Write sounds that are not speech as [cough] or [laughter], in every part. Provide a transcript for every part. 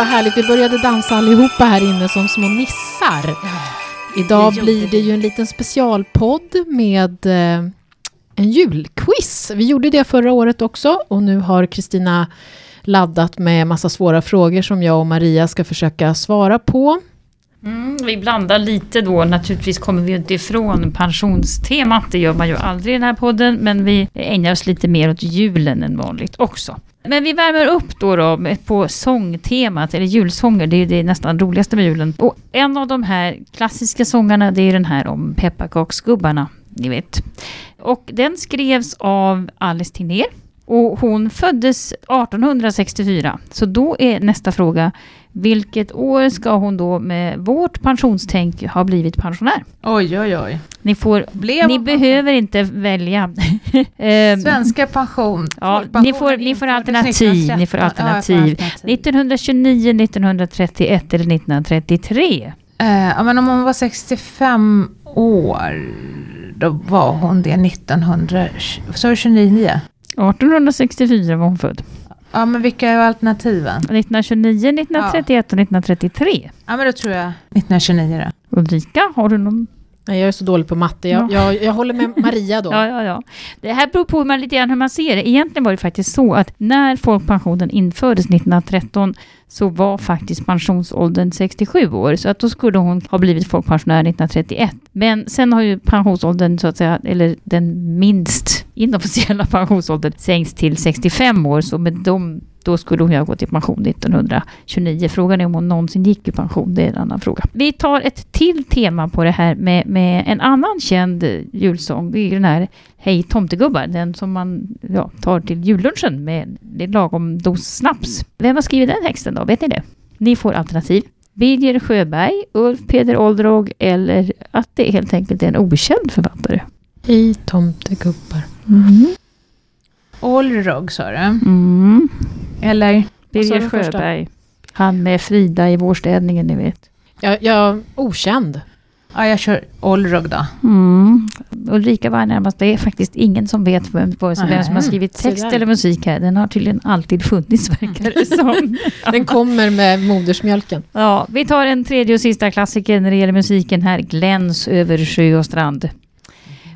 Vad härligt, vi började dansa allihopa här inne som små nissar. Idag blir det ju en liten specialpodd med eh, en julquiz. Vi gjorde det förra året också och nu har Kristina laddat med massa svåra frågor som jag och Maria ska försöka svara på. Mm, vi blandar lite då, naturligtvis kommer vi inte ifrån pensionstemat, det gör man ju aldrig i den här podden, men vi ägnar oss lite mer åt julen än vanligt också. Men vi värmer upp då, då på sångtemat, eller julsånger, det är det nästan roligaste med julen. Och en av de här klassiska sångarna, det är den här om pepparkaksgubbarna, ni vet. Och den skrevs av Alice Tegnér. Och hon föddes 1864, så då är nästa fråga, vilket år ska hon då med vårt pensionstänk ha blivit pensionär? Oj, oj, oj. Ni, får, Blev ni behöver inte välja. [laughs] Ehm, Svenska pension. Ja, ni får, ni får alternativ. 1913. Ni får Ja, jag får alternativ. alternativ. 1929, 1931 eller 1933? Eh, ja, men om hon var 65 år, då var hon det 1900... Så var det 29? 1864 var hon född. Ja, men vilka är alternativen? 1929, 1931 och 1933. Ja, men då tror jag 1929 då. Ulrika, har du någon? Nej, jag är så dålig på matte. Jag, jag, jag håller med Maria då. [laughs] Ja, ja, ja. Det här beror på hur man, lite grann hur man ser det. Egentligen var det faktiskt så att när folkpensionen infördes 1913 så var faktiskt pensionsåldern 67 år. Så att då skulle hon ha blivit folkpensionär 1931. Men sen har ju pensionsåldern, så att säga, eller den minst inofficiella [laughs] pensionsåldern sänkts till 65 år. Så med de då skulle hon ju ha gått i pension 1929. Frågan är om hon någonsin gick i pension, det är en annan fråga. Vi tar ett till tema på det här med, med en annan känd julsång. Det är ju den här Hej tomtegubbar, den som man ja, tar till jullunchen med en lagom dos snaps. Vem har skrivit den texten då? Vet ni det? Ni får alternativ. Birger Sjöberg, Ulf Peder Oldrog eller att det helt enkelt är en okänd författare. Hej tomtegubbar. Mm. Olrog sa du? Mm. Eller? Birger? Sjöberg. Han med Frida i vårstädningen, ni vet. Jag, jag, okänd. Ja, jag kör Olrog då. Mm. Ulrika var närmast. Det är faktiskt ingen som vet vem, vem som har skrivit text eller musik här. Den har tydligen alltid funnits, verkar det [laughs] som. Den kommer med modersmjölken. Ja, vi tar en tredje och sista klassiker när det gäller musiken här. Gläns över sjö och strand.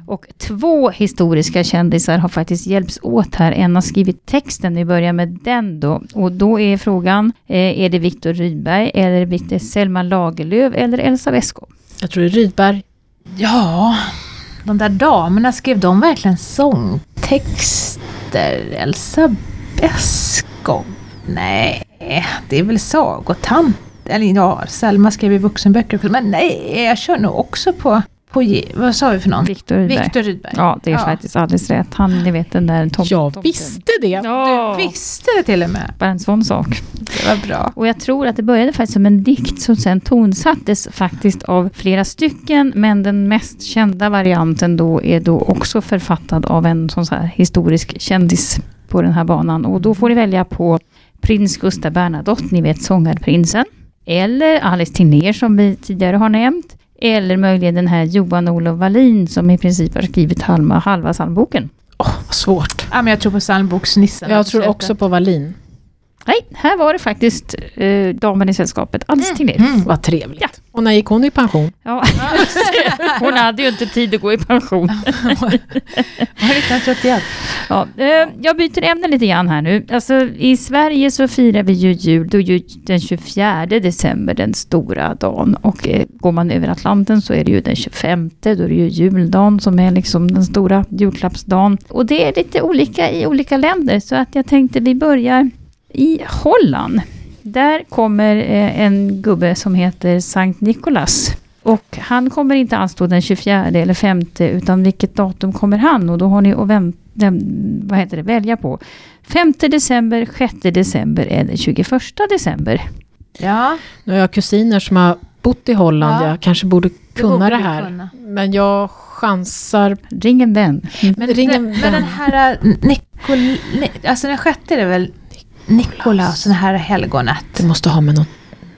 Och två historiska kändisar har faktiskt hjälps åt här. En har skrivit texten, vi börjar med den då. Och då är frågan, eh, är det Viktor Rydberg, eller är det Selma Lagerlöf eller Elsa Beskow? Jag tror det är Rydberg. Ja, de där damerna, skrev de verkligen sångtexter? Elsa Beskow? Nej, det är väl sagotant. Eller ja, Selma skrev ju vuxenböcker också. Men nej, jag kör nog också på, på vad sa vi för någon? Viktor Rydberg. Ja, det är Ja. faktiskt alldeles rätt. Han, ni vet den där tom, Jag tomten. visste det. Ja, Du visste det till och med. bara en sån sak. Det var bra. Och jag tror att det började faktiskt som en dikt som sen tonsattes faktiskt av flera stycken. Men den mest kända varianten då är då också författad av en sån så här historisk kändis på den här banan. Och då får ni välja på prins Gustav Bernadotte, ni vet sångarprinsen. Eller Alice Tegnér som vi tidigare har nämnt. Eller möjligen den här Johan Olof Wallin som i princip har skrivit halva, halva psalmboken. Åh, vad svårt. Ja, men jag tror på psalmboksnissen. Jag tror också på Wallin. Nej, här var det faktiskt eh, damen i sällskapet, Alice Tegnér. Mm. Vad trevligt. Ja. Och när gick hon i pension? Ja, [laughs] hon hade ju inte tid att gå i pension. [laughs] Var det 1931? Ja, eh, jag byter ämne lite grann här nu. Alltså, I Sverige så firar vi ju jul, då är ju den 24 december den stora dagen. Och eh, går man över Atlanten så är det ju den 25, då är det ju juldagen som är liksom den stora julklappsdagen. Och det är lite olika i olika länder, så att jag tänkte vi börjar i Holland. Där kommer eh, en gubbe som heter Sankt Nikolas. Och han kommer inte alls då den 24 eller 5 utan vilket datum kommer han? Och då har ni att vänt, vänt, vad heter det, välja på. 5 december, 6 december eller 21 december. Ja, Nu har jag kusiner som har bott i Holland. Ja. Jag kanske borde kunna borde det här. kunna. Men jag chansar... Ring en vän. Men, Ring en men, men den här äh, Nikol... Ni, alltså den sjätte är det väl Nikolaus, den här helgonet. Det måste ha med något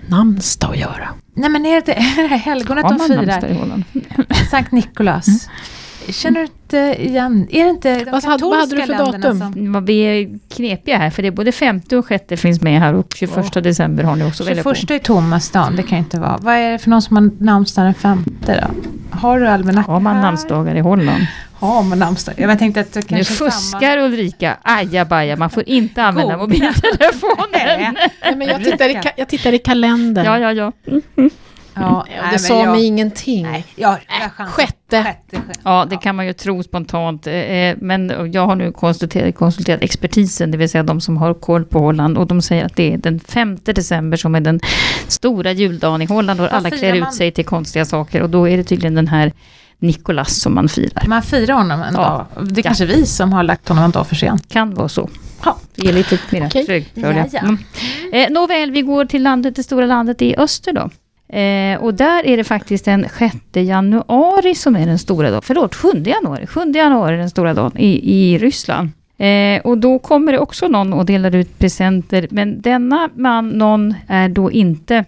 namnsdag att göra. Nej men är det, [laughs] är det helgonet de man firar? [laughs] Sankt Nikolaus. känner du inte igen, är det inte de Vad hade- vad hade du katolska för datum? som- Vad vi är knepiga här, för det är både femte och sjätte finns med här och 21 december har ni också att välja på. 21 är Tomasdagen, det kan inte vara. Vad är det för någon som har namnsdag den femte då? Har du almanackan? Har man namnsdagar i Holland? Har man namnsdag? Jag tänkte att det Nu kanske är fuskar Ulrika, ajabaja, man får inte använda God. mobiltelefonen. [laughs] samma. Nej, men jag, tittar i, ka- jag tittar i kalendern. Ja, ja, ja. Ja, Ja, nej, det sa jag, mig ingenting. Nej, jag, jag chansar. Sjätte. Sjätte, sjätte. Ja, det kan man ju tro spontant. eh, Men jag har nu konsulterat, konsulterat expertisen, det vill säga de som har koll på Holland. Och de säger att det är den 5 december som är den stora juldagen i Holland. Och alla klär man? ut sig till konstiga saker. Och då är det tydligen den här Nikolas som man firar. Man firar honom en Ja. dag. Det är kanske vi som har lagt honom en dag för sent. Kan vara så. Ja. Vi är lite mer Okej. trögrörliga. Ja, ja. Mm. Eh, nåväl, vi går till landet, det stora landet i öster då. Eh, och där är det faktiskt den 6 januari som är den stora dagen. Förlåt, 7 januari. 7 januari är den stora dagen i, i Ryssland. Eh, och då kommer det också någon och delar ut presenter. Men denna man, någon, är då inte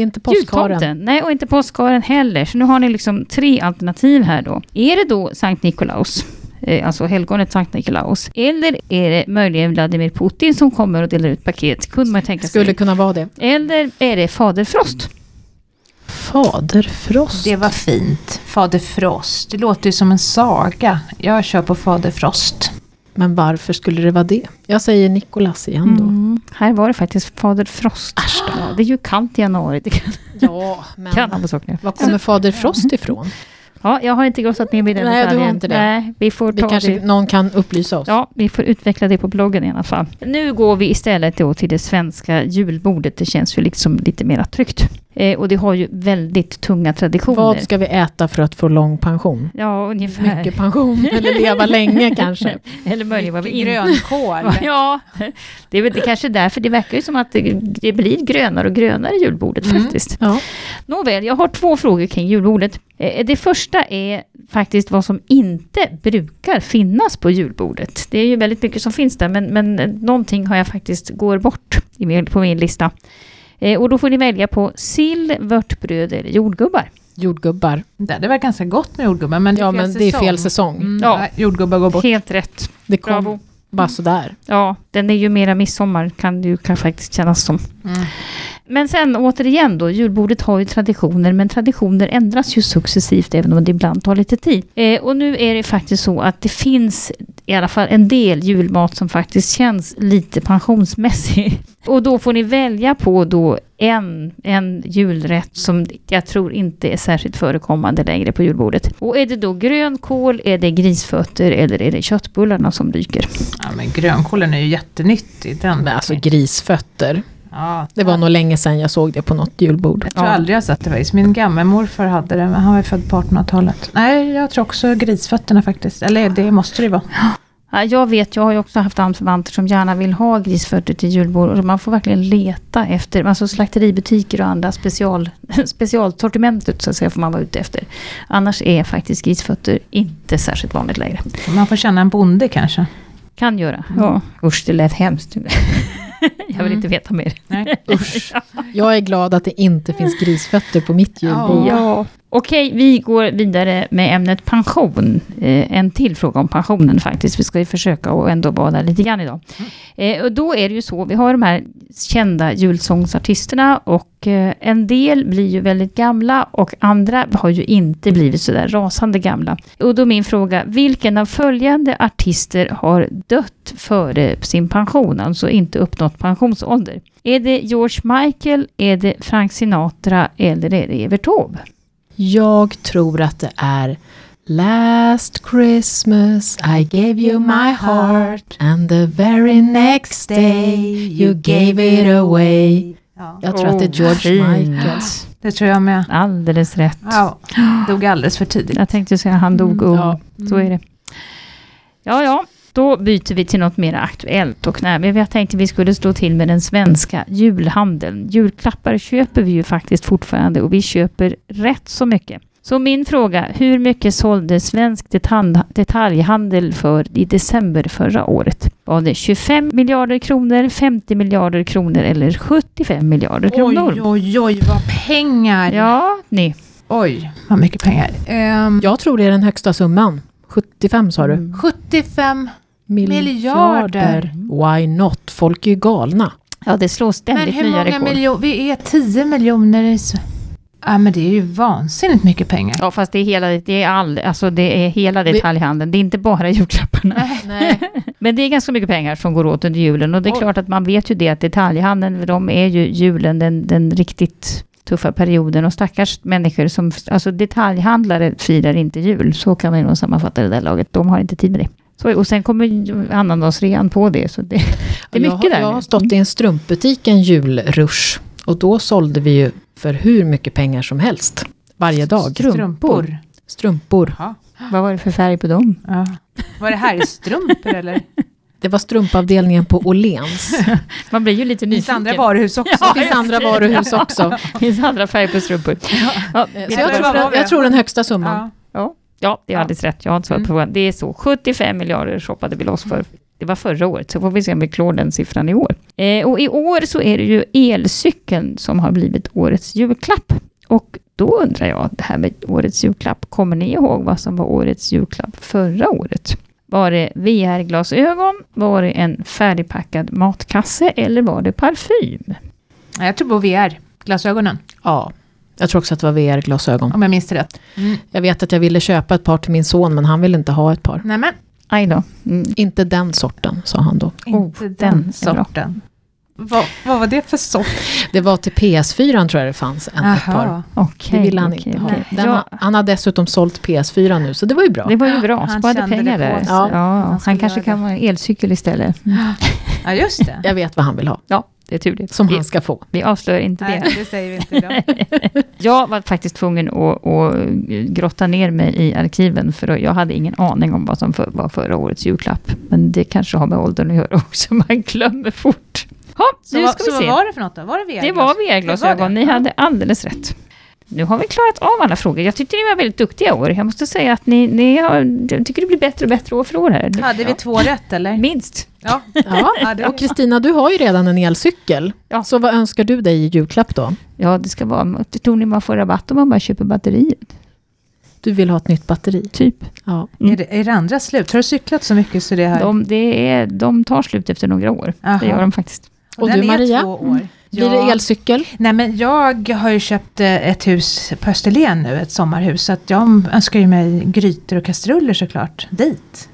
Det är inte påskharen. jultomten. Nej, och inte påskharen heller. Så nu har ni liksom tre alternativ här då. Är det då Sankt Nikolaus? Eh, alltså helgonet Sankt Nikolaus. Eller är det möjligen Vladimir Putin som kommer och delar ut paket? Kunde man tänka sig. Skulle kunna vara det. Eller är det Fader Frost? Fader Frost. Det var fint. Fader Frost. Det låter ju som en saga. Jag kör på Fader Frost. Men varför skulle det vara det? Jag säger Nikolas igen då. Mm. Här var det faktiskt Fader Frost. Ja, det är ju kallt i januari. Det kan, Ja, [laughs] men kan var kommer Fader Frost ifrån? Ja, jag har inte grossat ner mig i den Nej, du har inte det. Nej, vi får Det ta kanske det. någon kan upplysa oss. Ja, vi får utveckla det på bloggen i alla fall. Nu går vi istället då till det svenska julbordet. Det känns ju liksom lite mer tryggt. Eh, och det har ju väldigt tunga traditioner. Vad ska vi äta för att få lång pension? Ja, ungefär. Mycket pension, [laughs] eller leva länge kanske. Eller möjligen vad vi inte... Grönkål. [laughs] Ja, det är väl det kanske därför. Det verkar ju som att det, blir grönare och grönare julbordet Mm. faktiskt. Ja. Nåväl, jag har två frågor kring julbordet. Eh, Det första är faktiskt vad som inte brukar finnas på julbordet. Det är ju väldigt mycket som finns där, men, men någonting har jag faktiskt går bort på min lista. Eh, Och då får ni välja på sill, vörtbröd eller jordgubbar. Jordgubbar. Det hade varit ganska gott med jordgubbar men det är Ja, fel men det är säsong. fel säsong. Mm, Ja. Jordgubbar går bort. Helt rätt. Det kom Bravo. Bara sådär. Ja, den är ju mera midsommar kan det ju kan faktiskt kännas som. Mm. Men sen återigen då, julbordet har ju traditioner, men traditioner ändras ju successivt även om det ibland tar lite tid. Eh, och nu är det faktiskt så att det finns i alla fall en del julmat som faktiskt känns lite pensionsmässig. [laughs] Och då får ni välja på då en, en julrätt som jag tror inte är särskilt förekommande längre på julbordet. Och är det då grönkål, är det grisfötter eller är det köttbullarna som dyker? Ja, men grönkålen är ju jättenyttig. Den. Men alltså grisfötter. ja, Det var nog länge sedan jag såg det på något julbord. Jag tror Ja. aldrig jag sett det faktiskt. Min gammelmorfar hade det, men han var född på 1800-talet. Nej, jag tror också grisfötterna faktiskt. Eller det måste det ju vara. Ja, Jag vet, jag har ju också haft anförvanter som gärna vill ha grisfötter till julbord. Och man får verkligen leta efter, alltså slakteributiker och andra special, [laughs] specialsortimentet så att säga får man vara ute efter. Annars är faktiskt grisfötter inte särskilt vanligt längre. Man får känna en bonde kanske. Kan göra. Ja. Usch, det lät hemskt. [laughs] jag vill Mm. inte veta mer. Nej. [laughs] Usch. Jag är glad att det inte finns grisfötter på mitt julbord. Ja. Okej, vi går vidare med ämnet pension. Eh, en till fråga om pensionen faktiskt. Vi ska ju försöka att ändå vara där lite grann idag. Eh, och då är det ju så, vi har de här kända julsångsartisterna och eh, en del blir ju väldigt gamla och andra har ju inte blivit sådär rasande gamla. Och då min fråga, vilken av följande artister har dött före sin pension, alltså inte uppnått pensionsålder? Är det George Michael, är det Frank Sinatra eller är det Evert Taube? Jag tror att det är Last Christmas I gave you my heart and the very next day you gave it away. Ja, Jag tror att det är George fint. Michael. det tror jag med. Alldeles rätt. Ja, dog alldeles för tidigt. Jag tänkte säga han dog ung. Ja. Så är det. Ja, ja. Då byter vi till något mer aktuellt och när vi jag tänkte vi skulle slå till med den svenska julhandeln. Julklappar köper vi ju faktiskt fortfarande och vi köper rätt så mycket. Så min fråga, hur mycket sålde svensk detalj, detaljhandel för i december förra året? Var det 25 miljarder kronor, 50 miljarder kronor eller 75 miljarder kronor? Oj, oj, oj, vad pengar! Ja, ni. Oj, vad mycket pengar. Ehm, Jag tror det är den högsta summan. 75 sa du? Mm. 75 Miljarder. Why not? Folk är ju galna. Ja, det slås Men ständigt hur nya många rekord. miljoner? Vi är 10 miljoner i... S- Ja men det är ju vansinnigt mycket pengar. Ja, fast det är hela, det är all, alltså det är hela detaljhandeln. Det är inte bara julklapparna. Nej. Nej. [laughs] Men det är ganska mycket pengar som går åt under julen. Och det är Oj. klart att man vet ju det att detaljhandeln, de är ju julen den, den riktigt tuffa perioden. Och stackars människor som, alltså detaljhandlare firar inte jul. Så kan man ju nog sammanfatta det där laget. De har inte tid med det. Så, och sen kommer ju annandagsrean på det. Så det, det är jag, mycket har, där jag har stått i en strumpbutik en julrush. Och då sålde vi ju för hur mycket pengar som helst. Varje dag. Strumpor. Strumpor. Ja. Vad var det för färg på dem? Ja. Var det här strumpor eller? Det var strumpavdelningen på Åhléns. [laughs] Man blir ju lite Det finns nyfiken. andra varuhus också. [laughs] Ja, Det finns andra varuhus också. [laughs] Det finns andra färger på strumpor. Ja, Så jag tror, jag tror den högsta summan. Ja. Ja, det är Ja. alldeles rätt. Jag har inte svarat på frågan. Det är så. 75 miljarder shoppade vi loss för. Det var förra året, så får vi se om vi klår den siffran i år. Eh, och i år så är det ju elcykeln som har blivit årets julklapp. Och då undrar jag, det här med årets julklapp, kommer ni ihåg vad som var årets julklapp förra året? Var det VR-glasögon? Var det en färdigpackad matkasse? Eller var det parfym? Ja, Jag tror på VR, glasögonen, Ja. Jag tror också att det var VR-glasögon. om jag minns det rätt. Mm. Jag vet att jag ville köpa ett par till min son, men han ville inte ha ett par. Nej men, Aj då. Mm. Inte den sorten, sa han då. inte Oh, den, sorten. Vad, vad var det för sort? Det var till PS4 tror jag det fanns en, ett par. Okej, Det ville han okej, inte ha. Den, Ja, ha- Han har dessutom sålt PS4 nu, så det var ju bra. Det var ju bra, Han sparade pengar där. sig. Ja, Han han kanske kan vara en elcykel istället. Ja just det. Jag vet vad han vill ha, Ja, det är turligt. som vi, han ska få. vi avslöjar inte Nej, det. det säger vi inte idag. [laughs] Jag var faktiskt tvungen att, att grotta ner mig i arkiven, för jag hade ingen aning om vad som för, var förra årets julklapp. Men det kanske har med åldern att göra också, [laughs] man glömmer fort. Ja, Så, nu vad, ska så vi vad se. var det för något då? Var det VR? Det var Det VR-glasögon, det. ni Ja. hade alldeles rätt. Nu har vi klarat av alla frågor. Jag tyckte ni var väldigt duktiga år. Jag måste säga att ni, ni har, jag tycker det blir bättre och bättre år för år här. Hade vi två rätt eller? Minst. Ja. Ja. Och Kristina, du har ju redan en elcykel. Ja. Så vad önskar du dig i julklapp då? Ja, det ska vara... Tror ni man får rabatt om man bara köper batteriet? Du vill ha ett nytt batteri? Typ. Ja. Mm. Är, det, är det andra slut? Har du cyklat så mycket så det här... De, det är, de tar slut efter några år. Aha. Det gör de faktiskt. Och Den du, är Maria? två år. Blir Ja. det elcykel? Nej men jag har ju köpt eh, ett hus på Österlen nu, ett sommarhus. Så att jag önskar ju mig grytor och kastruller såklart. Dit.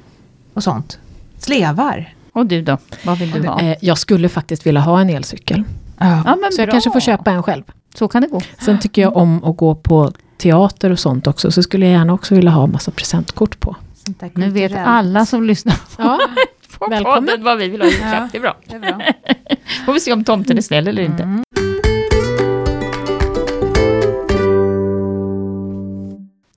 Och sånt. Slevar. Och du då? Vad vill du ha? Eh, jag skulle faktiskt vilja ha en elcykel. Ja. Ja, men Så jag bra. kanske får köpa en själv. Så kan det gå. Sen tycker jag om att gå på teater och sånt också. Så skulle jag gärna också vilja ha massa presentkort på. Nu vet alla som lyssnar Ja, [laughs] på Välkommen. podden vad vi vill ha i julklapp. Ja. Det är bra. Det är bra. [laughs] Får vi se om tomten är snäll eller inte. Mm.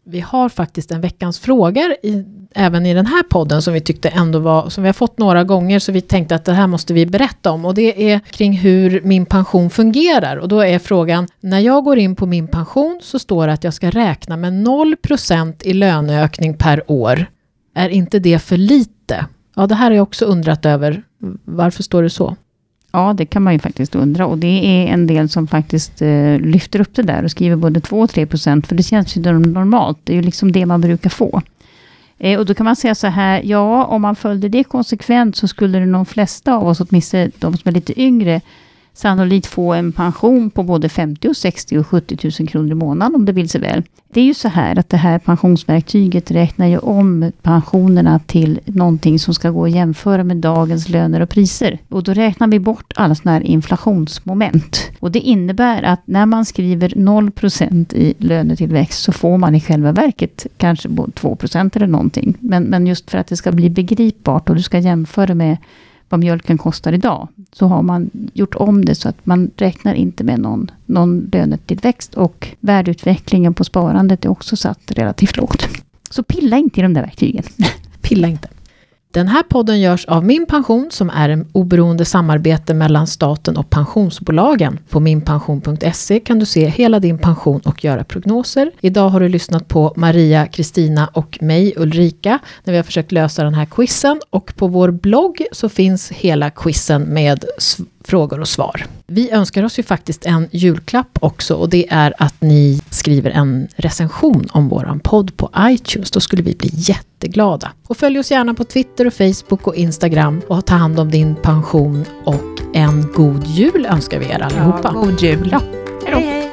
vi har faktiskt en veckans frågor i, även i den här podden som vi tyckte ändå var, som vi har fått några gånger så vi tänkte att det här måste vi berätta om och det är kring hur min pension fungerar och då är frågan, när jag går in på min pension så står det att jag ska räkna med 0% i löneökning per år. Är inte det för lite? Ja, det här har jag också undrat över. Varför står det så? Ja, det kan man ju faktiskt undra. Och det är en del som faktiskt eh, lyfter upp det där och skriver både 2 och 3 procent. För det känns ju normalt. Det är ju liksom det man brukar få. Eh, och då kan man säga så här, ja, om man följde det konsekvent så skulle det de flesta av oss, åtminstone de som är lite yngre, sannolikt få en pension på både 50 och 60 och 70 000 kronor i månaden om det vill sig väl. Det är ju så här att det här pensionsverktyget räknar ju om pensionerna till någonting som ska gå att jämföra med dagens löner och priser. Och då räknar vi bort alla sådana här inflationsmoment. Och det innebär att när man skriver 0% i lönetillväxt så får man i själva verket kanske 2% eller någonting. Men, men just för att det ska bli begripbart och du ska jämföra med vad mjölken kostar idag, så har man gjort om det så att man räknar inte med någon, någon lönetillväxt och värdeutvecklingen på sparandet är också satt relativt lågt. Så pilla inte i de där verktygen. Pilla inte. Den här podden görs av Min Pension som är en oberoende samarbete mellan staten och pensionsbolagen. På minpension.se kan du se hela din pension och göra prognoser. Idag har du lyssnat på Maria, Kristina och mig Ulrika när vi har försökt lösa den här quizen och på vår blogg så finns hela quizen med frågor och svar. Vi önskar oss ju faktiskt en julklapp också och det är att ni skriver en recension om våran podd på iTunes. Då skulle vi bli jätteglada. Och följ oss gärna på Twitter och Facebook och Instagram och ta hand om din pension och en god jul önskar vi er allihopa. Ja, god jul. Ja. Hej då. hej. hej.